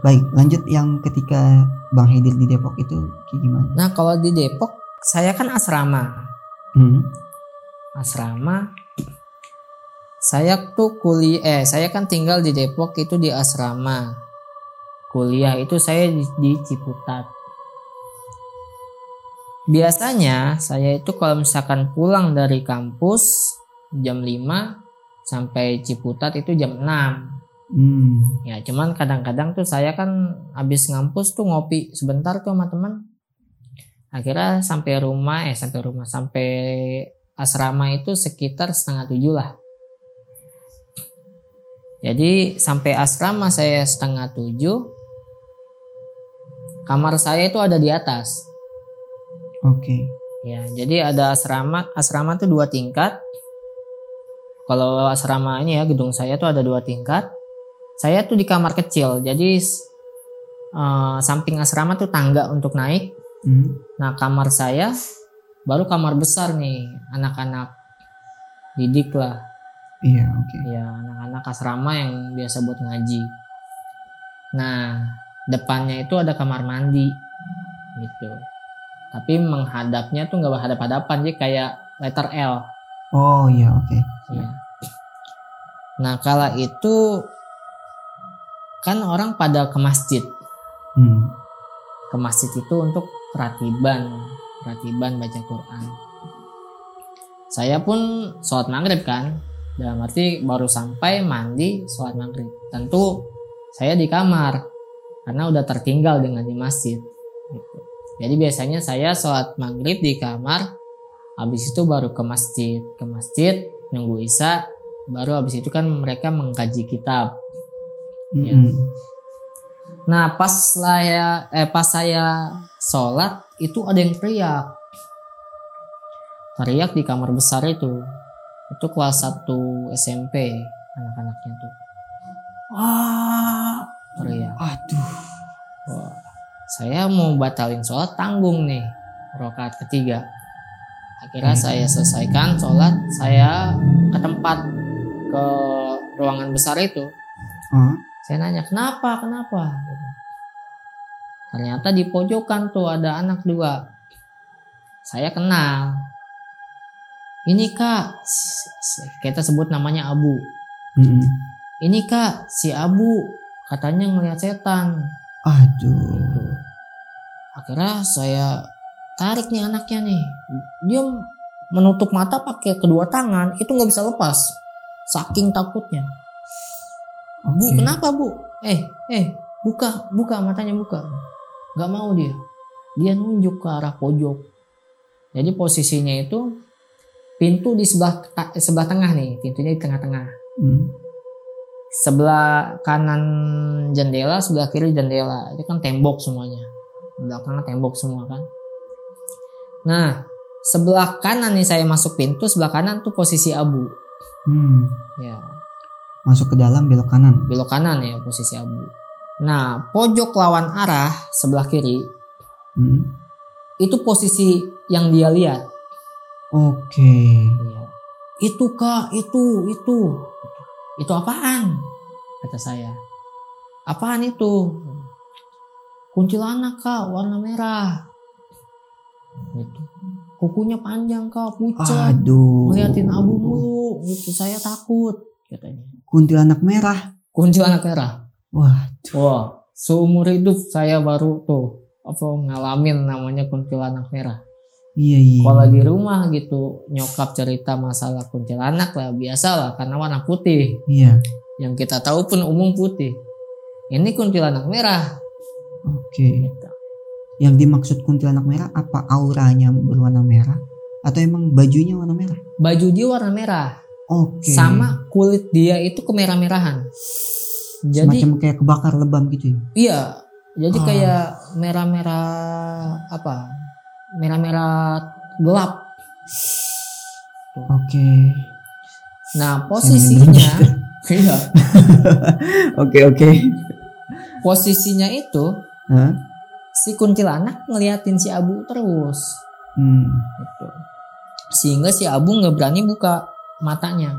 Baik, lanjut yang ketika Bang Hedir di Depok itu kayak gimana? Nah kalau di Depok saya kan asrama. Hmm. Asrama. Saya tuh kuliah, eh saya kan tinggal di Depok itu di asrama. Kuliah itu saya di, di Ciputat. Biasanya saya itu kalau misalkan pulang dari kampus jam 5 sampai Ciputat itu jam 6. Hmm. Ya, cuman kadang-kadang tuh saya kan habis ngampus tuh ngopi sebentar tuh sama teman. Akhirnya sampai rumah, eh sampai rumah, sampai asrama itu sekitar setengah tujuh lah. Jadi sampai asrama saya setengah tujuh, kamar saya itu ada di atas. Oke. Ya, jadi ada asrama, asrama tuh dua tingkat. Kalau asrama ini ya gedung saya tuh ada dua tingkat. Saya tuh di kamar kecil, jadi eh, samping asrama tuh tangga untuk naik. Hmm. Nah kamar saya baru kamar besar nih, anak-anak didik lah, Iya, oke. ya anak-anak asrama yang biasa buat ngaji. Nah depannya itu ada kamar mandi, gitu. Tapi menghadapnya tuh nggak hadap-hadapan, jadi kayak letter L. Oh iya, oke. Iya. Nah kala itu kan orang pada ke masjid. Hmm. Ke masjid itu untuk ratiban, ratiban baca Quran. Saya pun sholat maghrib kan, dalam arti baru sampai mandi sholat maghrib. Tentu saya di kamar karena udah tertinggal dengan di masjid. Gitu. Jadi biasanya saya sholat maghrib di kamar, habis itu baru ke masjid, ke masjid nunggu isya, baru habis itu kan mereka mengkaji kitab. Mm-mm. Nah pas saya eh pas saya sholat itu ada yang teriak, teriak di kamar besar itu, itu kelas 1 SMP anak-anaknya tuh, wah teriak. Aduh. Wah, saya mau batalin sholat tanggung nih rokaat ketiga. Akhirnya Hmm. saya selesaikan sholat, saya ke tempat ke ruangan besar itu. Oh. Saya nanya kenapa, kenapa? Gitu. Ternyata di pojokan tuh ada anak dua. Saya kenal. Ini kak, kita sebut namanya Abu. Mm-mm. Ini kak, si Abu katanya ngelihat setan. Aduh. Gitu. Akhirnya saya tarik nih anaknya nih. Dia menutup mata pakai kedua tangan, itu nggak bisa lepas. Saking takutnya. Bu, Oke. kenapa bu? Eh, eh, buka, buka matanya buka. Gak mau dia. Dia nunjuk ke arah pojok. Jadi posisinya itu pintu di sebelah sebelah tengah nih, pintunya di tengah-tengah. Hmm. Sebelah kanan jendela, sebelah kiri jendela. Itu kan tembok semuanya. Belakangnya tembok semua kan. Nah, sebelah kanan nih saya masuk pintu, sebelah kanan tuh posisi abu. Hmm. Ya, Masuk ke dalam belok kanan. belok kanan ya posisi abu. Nah, pojok lawan arah sebelah kiri Hmm. itu posisi yang dia lihat. Oke. Iya. Itu kak, itu, itu, itu apaan? Kata saya. Apaan itu? Kuntilanak kak, warna merah. Gitu. Kukunya panjang kak, pucat. Aduh. Ngeliatin abu mulu. Gitu, saya takut. Katanya. Kuntilanak merah. Kuntilanak merah. Wah. Wah, seumur hidup saya baru tuh apa ngalamin namanya kuntilanak merah. Iya iya. Kalau di rumah gitu nyokap cerita masalah kuntilanak lah biasa lah karena warna putih. Iya. Yang kita tahu pun umum putih. Ini kuntilanak merah. Oke. Gitu. Yang dimaksud kuntilanak merah apa auranya berwarna merah atau emang bajunya warna merah? Baju dia warna merah, Oke. sama kulit dia itu kemerah-merahan. Jadi Semacam kayak kebakar lebam gitu ya. iya, jadi Ah. kayak merah-merah apa? Merah-merah gelap. Oke. Nah posisinya, iya, Oke oke. posisinya itu Hah? si kuntilanak ngeliatin si Abu terus, Hmm. gitu. Sehingga si Abu nggak berani buka matanya.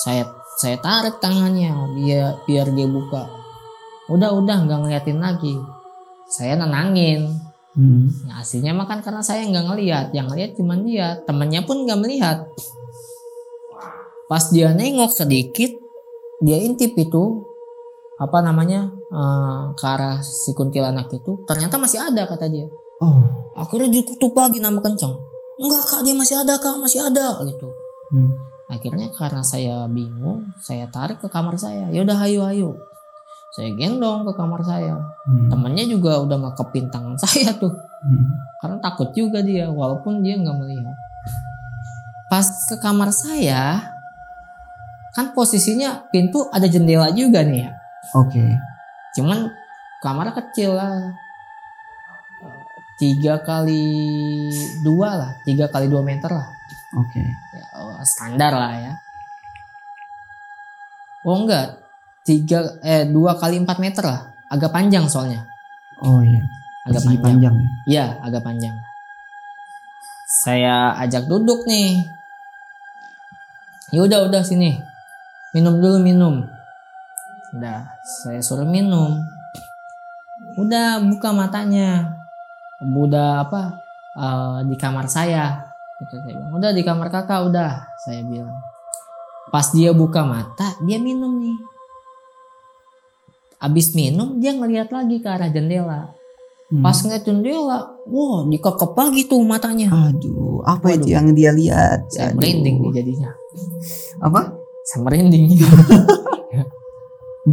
Saya saya tarik tangannya biar biar dia buka. udah udah nggak ngeliatin lagi saya nenangin Hmm. ya, aslinya mah kan karena saya nggak ngeliat yang ngeliat cuma dia temennya pun nggak melihat pas dia nengok sedikit dia intip itu apa namanya eh, ke arah si kuntilanak itu ternyata masih ada kata dia Oh. akhirnya ditutup lagi nama kencang enggak kak dia masih ada kak masih ada gitu Hmm. Akhirnya karena saya bingung saya tarik ke kamar saya. Yaudah ayo ayo. Saya gendong ke kamar saya. Hmm. temennya juga udah ngekepin tangan saya tuh. Hmm. karena takut juga dia walaupun dia nggak melihat. Pas ke kamar saya kan posisinya pintu ada jendela juga nih ya. Oke. cuman kamarnya kecil lah. Tiga kali dua lah tiga kali dua meter lah Oke. ya, oh, standar lah ya oh enggak tiga eh dua kali empat meter lah agak panjang soalnya Oh iya. agak Persegi panjang ya. Iya, agak panjang. Saya ajak duduk nih. Ya udah, udah sini. Minum dulu minum. Udah, saya suruh minum. Udah buka matanya. Udah apa? eh, di kamar saya. Gitu saya bilang. Udah di kamar kakak udah, saya bilang. Pas dia buka mata, dia minum nih. Abis minum, dia ngeliat lagi ke arah jendela. Hmm. Pas ngeliat jendela, wah dikekep lagi tuh matanya. Aduh, apa Waduh. itu yang dia lihat? Saya Aduh. merinding nih jadinya. Apa? Saya merinding.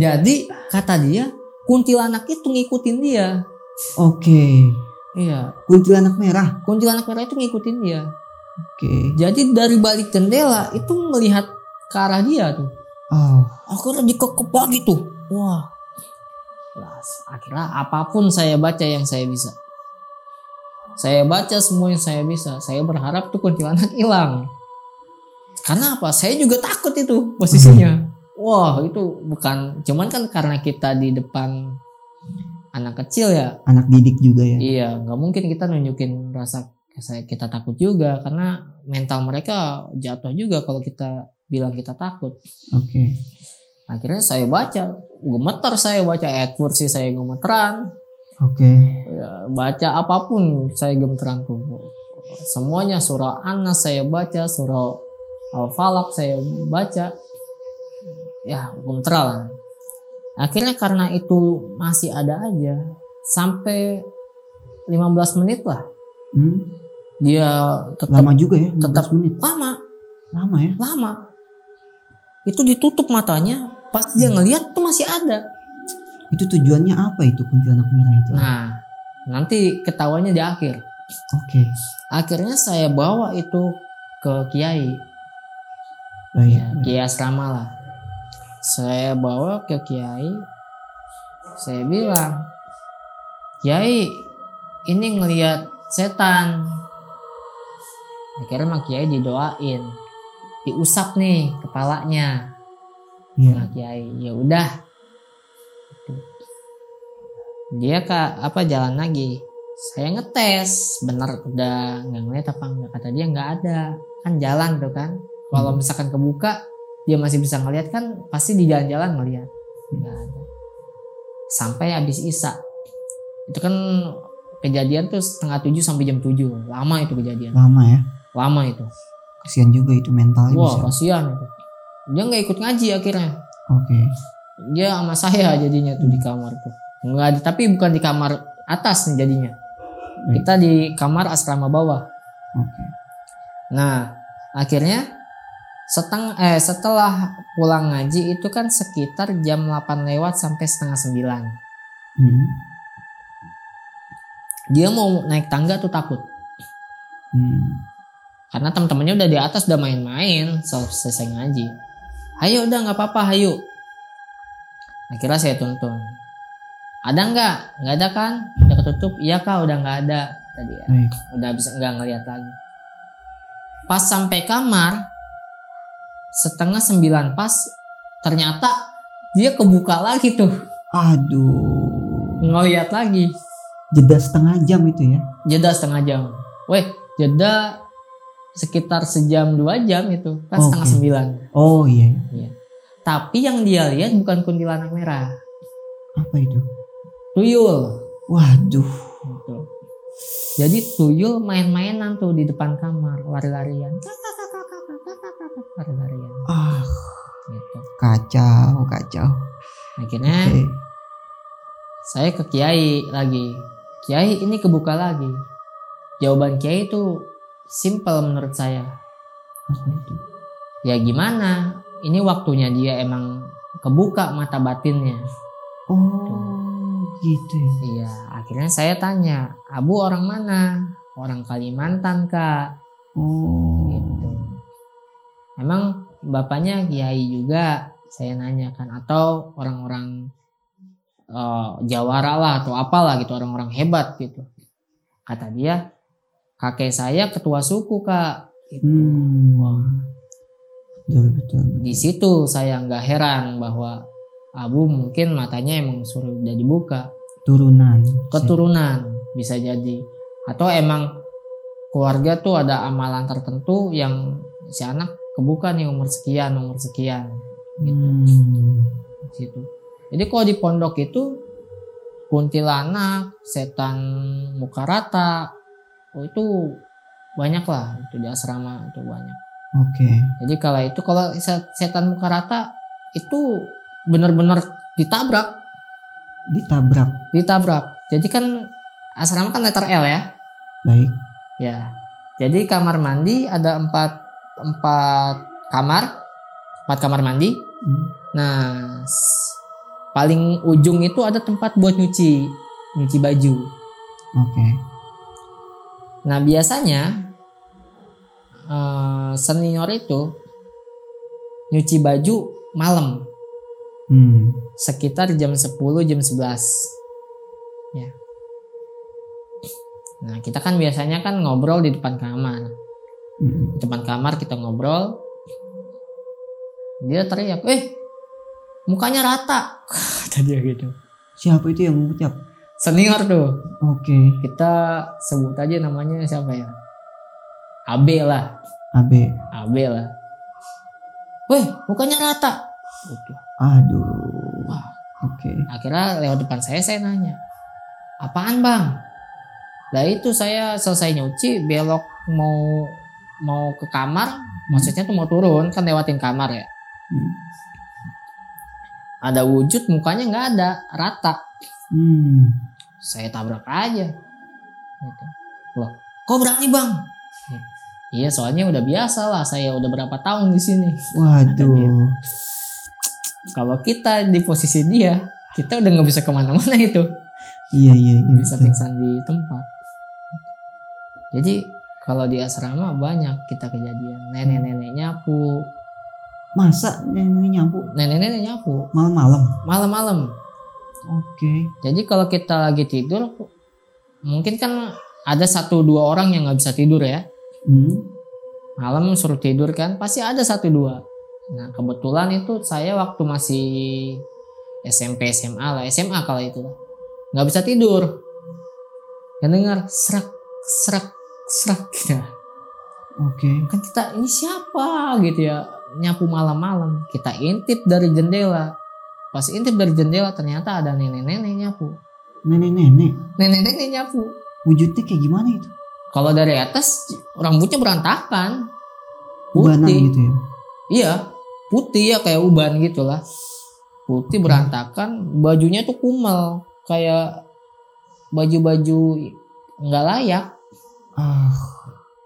Jadi kata dia, kuntilanak itu ngikutin dia. Oke. Iya, Kuntilanak merah. kuntilanak merah itu ngikutin dia. Oke. Jadi dari balik jendela itu melihat ke arah dia tuh. Oh. Akhirnya dikekep lagi tuh. Wah. Akhirnya apa pun saya baca yang saya bisa. Saya baca semua yang saya bisa. Saya berharap tuh kuntilanak hilang. Karena apa? Saya juga takut itu posisinya. Wah, itu bukan cuman kan karena kita di depan anak kecil ya. Anak didik juga ya. Iya, nggak mungkin kita nunjukin rasa kita takut juga karena mental mereka jatuh juga kalau kita bilang kita takut. Oke. Akhirnya saya baca, gemeter saya baca ayat kursi saya gemeteran, Oke. Ya, baca apa pun saya gemeteran tuh. Semuanya surah Anas saya baca, surah Al-Falaq saya baca. Ya, gemeteran. Akhirnya karena itu masih ada aja sampai 15 menit lah Hmm. Dia tetap Lama juga ya. tetap- 15 menit. lama Lama ya. lama itu ditutup matanya pas dia ngelihat tuh masih ada Itu tujuannya apa itu kuntilanak merah itu? nah nanti ketahuannya di akhir Oke. akhirnya saya bawa itu ke kiai Baik. ya kiai asrama lah saya bawa ke kiai saya bilang kiai ini ngelihat setan akhirnya sama kiai didoain. Diusap nih kepalanya. Iya. sama kiai ya udah. Dia kak apa jalan lagi. Saya ngetes bener udah nggak ngeliat apa enggak kata dia nggak ada. Kan jalan tuh kan. Kalau Hmm. misalkan kebuka dia masih bisa ngeliat kan pasti di jalan-jalan ngeliat. Nggak ada. Sampai habis isa. Itu kan kejadian tuh setengah tujuh sampai jam tujuh. Lama itu kejadian. Lama ya. Lama itu Kasihan juga itu mentalnya wah bisa. kasihan itu dia nggak ikut ngaji akhirnya Oke. dia sama saya jadinya tuh di kamar tuh nggak tapi bukan di kamar atas nih jadinya Baik. kita di kamar asrama bawah Oke. nah akhirnya seteng eh setelah pulang ngaji itu kan sekitar jam 8 lewat sampai setengah 9 Hmm. dia mau naik tangga tuh takut Hmm. Karena teman-temannya udah di atas udah main-main sel- selesai ngaji. Ayo udah nggak apa-apa ayo akhirnya saya tuntun. Ada nggak? Nggak ada kan udah ketutup? Iya kak udah nggak ada tadi ya Baik. udah bisa nggak ngeliat lagi. Pas sampai kamar setengah sembilan pas ternyata dia kebuka lagi tuh. Aduh. ngeliat lagi. Jeda setengah jam itu ya. jeda setengah jam. Weh jeda sekitar sejam dua jam itu kan Oke. setengah sembilan Oh iya. tapi yang dia lihat bukan kuntilanak merah Apa itu? tuyul Waduh. gitu. Jadi tuyul main-mainan tuh di depan kamar, lari-larian. Lari-larian Ah, gitu. kacau, kacau. Akhirnya Oke. saya ke kiai lagi. Kiai ini kebuka lagi. Jawaban kiai itu simple menurut saya. Ya gimana? Ini waktunya dia emang kebuka mata batinnya. Oh, gitu ya. Iya, akhirnya saya tanya, Abu orang mana? Orang Kalimantan kak. Oh. Gitu. Emang bapaknya kiai juga? Saya nanyakan atau orang-orang eh, Jawara lah atau apalah gitu orang-orang hebat gitu. Kata dia, kakek saya ketua suku kak. Gitu. Hmm. Wah. Betul, betul. Di situ saya nggak heran bahwa Abu mungkin matanya emang suruh udah dibuka. Turunan. keturunan bisa jadi atau emang keluarga tuh ada amalan tertentu yang si anak kebuka nih umur sekian umur sekian Hmm. gitu jadi kalau di pondok itu kuntilanak setan muka rata oh itu banyak lah itu di asrama itu banyak Oke. jadi kalau itu kalau se- setan muka rata itu benar-benar ditabrak Ditabrak. ditabrak jadi kan asrama kan letter L ya Baik. Ya, jadi kamar mandi ada empat empat kamar, empat kamar mandi. Hmm. Nah, paling ujung itu ada tempat buat nyuci, nyuci baju. Oke. Nah, biasanya eh, senior itu nyuci baju malam, Hmm. sekitar jam 10 jam 11. Ya. Nah, kita kan biasanya kan ngobrol di depan kamar. Hmm. di depan kamar kita ngobrol dia teriak eh mukanya rata kata dia gitu Siapa itu yang mengucap? Senior tuh Oke. kita sebut aja namanya siapa ya AB lah AB. AB lah weh mukanya rata Gitu. Aduh. Wah. Oke. akhirnya lewat depan saya saya nanya apaan bang lah itu saya selesai nyuci belok mau mau ke kamar maksudnya tuh mau turun kan lewatin kamar ya Hmm. ada wujud mukanya nggak ada rata Hmm. Saya tabrak aja. Gitu. loh kok berani bang? Iya soalnya udah biasa lah. Saya udah berapa tahun di sini. Waduh. kalau kita di posisi dia kita udah nggak bisa ke mana-mana itu. Iya iya iya. bisa betul. pingsan di tempat. Jadi kalau di asrama banyak kita kejadian. Nenek-nenek nyapu. Masa nenek nyapu? Nenek-nenek nyapu. Malam-malam? malam-malam Oke. Jadi kalau kita lagi tidur, mungkin kan ada satu dua orang yang nggak bisa tidur ya. Hmm. Malam suruh tidur kan, pasti ada satu dua. Nah kebetulan itu saya waktu masih SMP SMA lah, SMA kalau itu nggak bisa tidur. Yang dengar serak serak serak gitu. Oke. Kan kita ini siapa gitu ya nyapu malam-malam. Kita intip dari jendela. Pas intip dari jendela ternyata ada nenek-nenek nyapu. Nenek-nenek. Nenek-nenek nyapu. Wujudnya kayak gimana itu? Kalau dari atas rambutnya berantakan. Ubanan Putih. gitu ya. Iya, putih ya kayak uban gitu lah. Putih berantakan, bajunya tuh kumel kayak baju-baju nggak layak. Ah.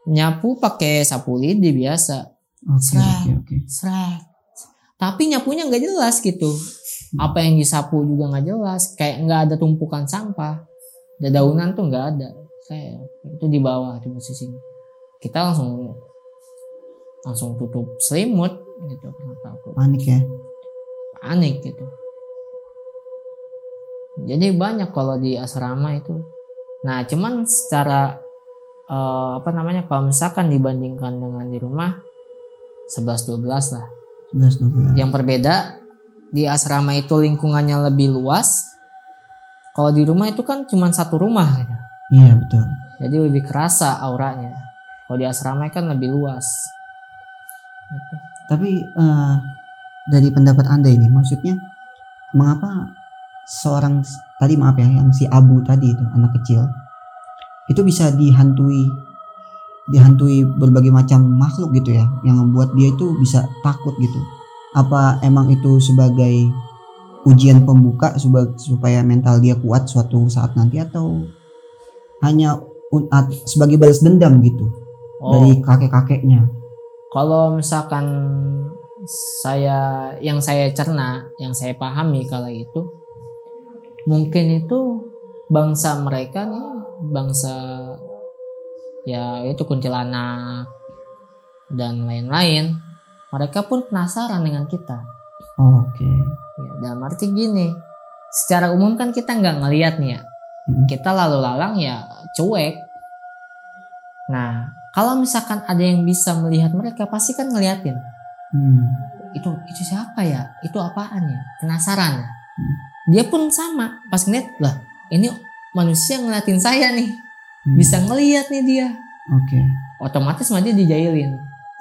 Nyapu pakai sapu lidi biasa. Oke Serak. oke oke. Seret. Tapi nyapunya nggak jelas gitu. Apa yang disapu juga nggak jelas. Kayak nggak ada tumpukan sampah. Dedaunan tuh nggak ada. Kayak itu di bawah di posisinya. Kita langsung langsung tutup selimut gitu karena takut Panik ya. panik gitu. Jadi banyak kalau di asrama itu. Nah cuman secara eh, apa namanya kalau misalkan dibandingkan dengan di rumah 11-12 lah. 11 12. Yang berbeda di asrama itu lingkungannya lebih luas. Kalau di rumah itu kan cuma satu rumah, gitu. Iya betul. jadi lebih kerasa auranya. Kalau di asrama kan lebih luas. Gitu. Tapi eh, dari pendapat anda ini, maksudnya mengapa seorang tadi maaf ya yang si Abu tadi itu anak kecil itu bisa dihantui dihantui berbagai macam makhluk gitu ya yang membuat dia itu bisa takut gitu apa emang itu sebagai ujian pembuka supaya mental dia kuat suatu saat nanti atau hanya sebagai balas dendam gitu Oh, dari kakek-kakeknya? Kalau misalkan saya yang saya cerna, yang saya pahami kala itu mungkin itu bangsa mereka nih bangsa ya itu kuntilanak dan lain-lain mereka pun penasaran dengan kita Oh, oke ya dalam arti gini secara umum kan kita nggak ngelihat nih ya Mm. kita lalu lalang ya cuek nah kalau misalkan ada yang bisa melihat mereka pasti kan ngeliatin Hmm. itu itu siapa ya itu apaan ya penasaran ya Hmm. dia pun sama pas ngeliat lah ini manusia ngeliatin saya nih Hmm. bisa ngeliat nih dia Oke. otomatis mah dia dijailin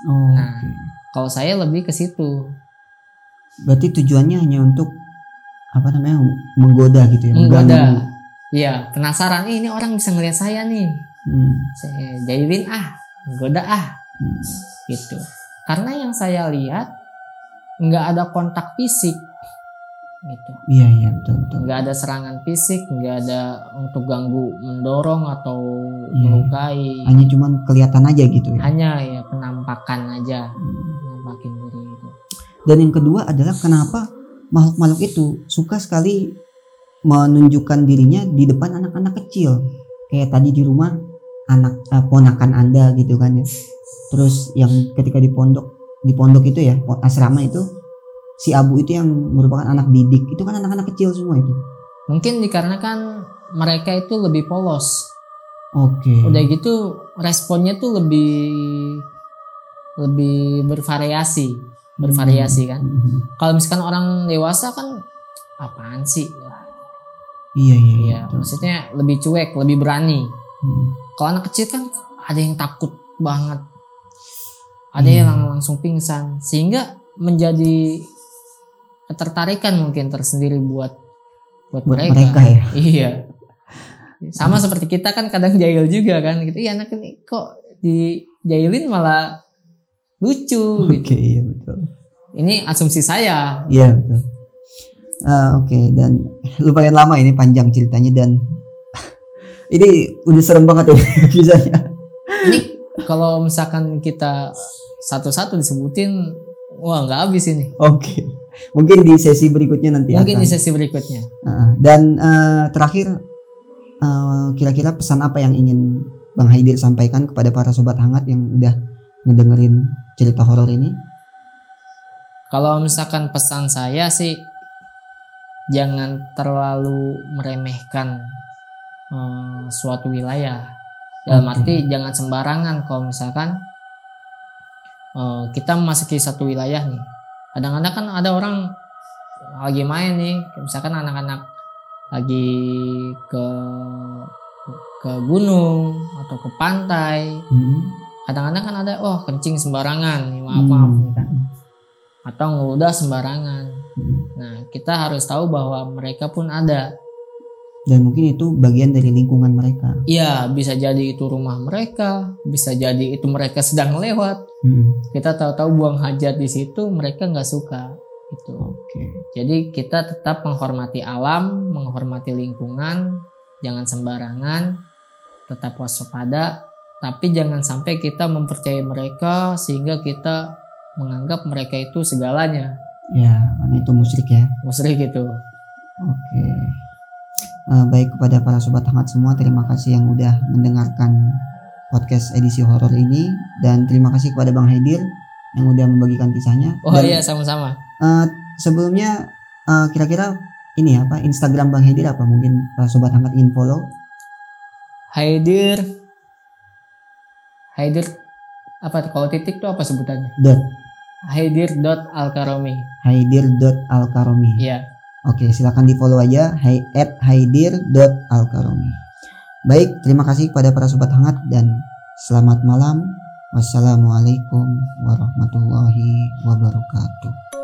Oh, Nah. oke. Kalau saya lebih ke situ Berarti tujuannya hanya untuk apa namanya menggoda gitu ya? menggoda iya penasaran "Ih, ini orang bisa ngeliat saya nih Hmm. saya jailin ah menggoda ah Hmm. gitu karena yang saya lihat nggak ada kontak fisik gitu Iya iya betul betul. nggak ada serangan fisik nggak ada untuk ganggu mendorong atau Iya. melukai Hanya cuman kelihatan aja gitu ya. hanya ya penampakan aja Hmm. nampakin diri itu Dan yang kedua adalah kenapa makhluk-makhluk itu suka sekali menunjukkan dirinya di depan anak-anak kecil. Kayak tadi di rumah anak eh, ponakan Anda gitu kan ya. Terus yang ketika di pondok di pondok itu ya, asrama itu si Abu itu yang merupakan anak didik. Itu kan anak-anak kecil semua itu. mungkin dikarenakan mereka itu lebih polos Oke. udah gitu responnya tuh lebih lebih bervariasi bervariasi kan Mhm. kalau misalkan orang dewasa kan apaan sih Iya iya iya. ya betul. maksudnya lebih cuek lebih berani Hmm. kalau anak kecil kan ada yang takut banget ada Iya. yang langsung pingsan sehingga menjadi ketertarikan mungkin tersendiri buat buat, Buat mereka. mereka ya. iya sama seperti kita kan kadang jahil juga kan gitu iya anak ini kok dijailin malah lucu gitu. Oke iya betul. ini asumsi saya Iya betul. Ah, Oke dan lumayan lama ini panjang ceritanya dan ini udah serem banget ya kisahnya. ini kalau misalkan kita satu-satu disebutin wah nggak habis ini Oke mungkin di sesi berikutnya nanti mungkin akan. di sesi berikutnya Ah, dan eh, terakhir eh, kira-kira pesan apa yang ingin Bang Haidir sampaikan kepada para sobat hangat yang udah ngedengerin cerita horor ini? Kalau misalkan pesan saya sih jangan terlalu meremehkan eh, suatu wilayah. Dalam Oke. arti jangan sembarangan kalau misalkan eh, kita memasuki satu wilayah nih. Kadang-kadang kan ada orang lagi main nih, misalkan anak-anak lagi ke ke gunung atau ke pantai. Hmm. Kadang-kadang kan ada oh kencing sembarangan, maaf maaf nih kan. Atau ngeludah sembarangan. Hmm. Nah, kita harus tahu bahwa mereka pun ada. Dan mungkin itu bagian dari lingkungan mereka. Iya, bisa jadi itu rumah mereka, bisa jadi itu mereka sedang lewat. Hmm. Kita tahu-tahu buang hajat di situ, mereka nggak suka. Gitu. Oke. Jadi kita tetap menghormati alam, menghormati lingkungan, jangan sembarangan, tetap waspada, tapi jangan sampai kita mempercayai mereka sehingga kita menganggap mereka itu segalanya. Ya, karena itu musyrik ya. Musyrik gitu. Oke. Eh, baik kepada para sobat hangat semua, terima kasih yang udah mendengarkan podcast edisi horor ini dan terima kasih kepada Bang Haidir yang udah membagikan kisahnya. Oh Dan, iya sama-sama. eh, sebelumnya eh, kira-kira ini apa Instagram Bang Haidir apa mungkin para sobat hangat ingin follow? Haidir Haidir apa kalau titik tuh apa sebutannya? Dot Haidir.alkaromi. haidir.alkaromi. Iya. Oke, silakan di follow aja hai, at haidir.alkaromi. Baik, terima kasih kepada para sobat hangat dan selamat malam. Wassalamualaikum warahmatullahi wabarakatuh.